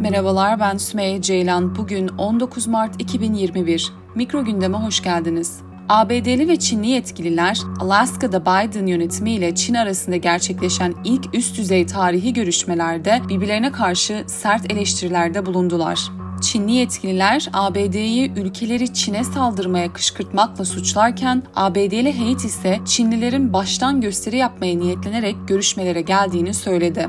Merhabalar ben Sümeyye Ceylan. Bugün 19 Mart 2021. Mikro gündeme hoş geldiniz. ABD'li ve Çinli yetkililer Alaska'da Biden yönetimiyle Çin arasında gerçekleşen ilk üst düzey tarihi görüşmelerde birbirlerine karşı sert eleştirilerde bulundular. Çinli yetkililer ABD'yi ülkeleri Çin'e saldırmaya kışkırtmakla suçlarken ABD'li heyet ise Çinlilerin baştan gösteri yapmaya niyetlenerek görüşmelere geldiğini söyledi.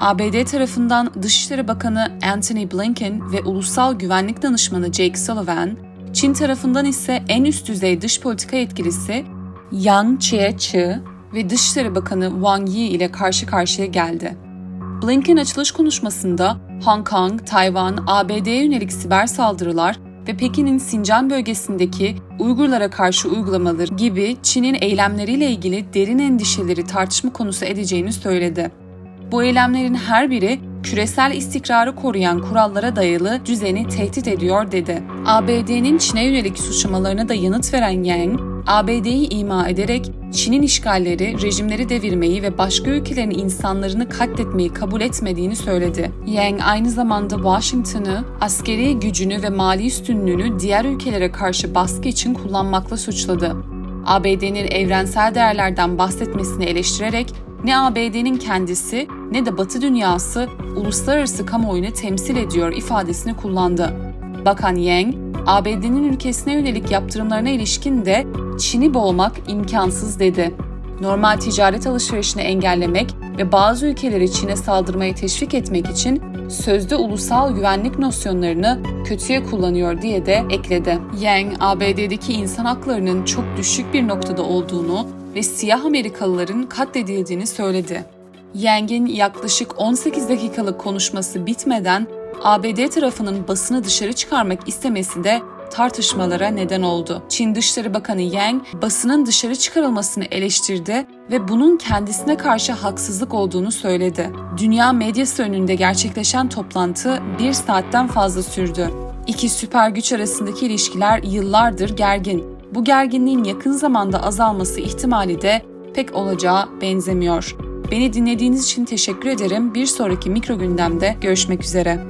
ABD tarafından Dışişleri Bakanı Antony Blinken ve Ulusal Güvenlik Danışmanı Jake Sullivan, Çin tarafından ise en üst düzey dış politika yetkilisi Yang Jiechi ve Dışişleri Bakanı Wang Yi ile karşı karşıya geldi. Blinken açılış konuşmasında Hong Kong, Tayvan, ABD'ye yönelik siber saldırılar ve Pekin'in Sincan bölgesindeki Uygurlara karşı uygulamaları gibi Çin'in eylemleriyle ilgili derin endişeleri tartışma konusu edeceğini söyledi. Bu eylemlerin her biri küresel istikrarı koruyan kurallara dayalı düzeni tehdit ediyor dedi. ABD'nin Çin'e yönelik suçlamalarına da yanıt veren Yang, ABD'yi ima ederek Çin'in işgalleri, rejimleri devirmeyi ve başka ülkelerin insanlarını katletmeyi kabul etmediğini söyledi. Yang aynı zamanda Washington'ı askeri gücünü ve mali üstünlüğünü diğer ülkelere karşı baskı için kullanmakla suçladı. ABD'nin evrensel değerlerden bahsetmesini eleştirerek ne ABD'nin kendisi ne de Batı dünyası uluslararası kamuoyunu temsil ediyor ifadesini kullandı. Bakan Yang, ABD'nin ülkesine yönelik yaptırımlarına ilişkin de Çin'i boğmak imkansız dedi. Normal ticaret alışverişini engellemek ve bazı ülkeleri Çin'e saldırmayı teşvik etmek için sözde ulusal güvenlik nosyonlarını kötüye kullanıyor diye de ekledi. Yang, ABD'deki insan haklarının çok düşük bir noktada olduğunu ve siyah Amerikalıların katledildiğini söyledi. Yang'in yaklaşık 18 dakikalık konuşması bitmeden ABD tarafının basını dışarı çıkarmak istemesi de tartışmalara neden oldu. Çin Dışişleri Bakanı Yang basının dışarı çıkarılmasını eleştirdi ve bunun kendisine karşı haksızlık olduğunu söyledi. Dünya medyası önünde gerçekleşen toplantı bir saatten fazla sürdü. İki süper güç arasındaki ilişkiler yıllardır gergin. Bu gerginliğin yakın zamanda azalması ihtimali de pek olacağı benzemiyor. Beni dinlediğiniz için teşekkür ederim. Bir sonraki mikro gündemde görüşmek üzere.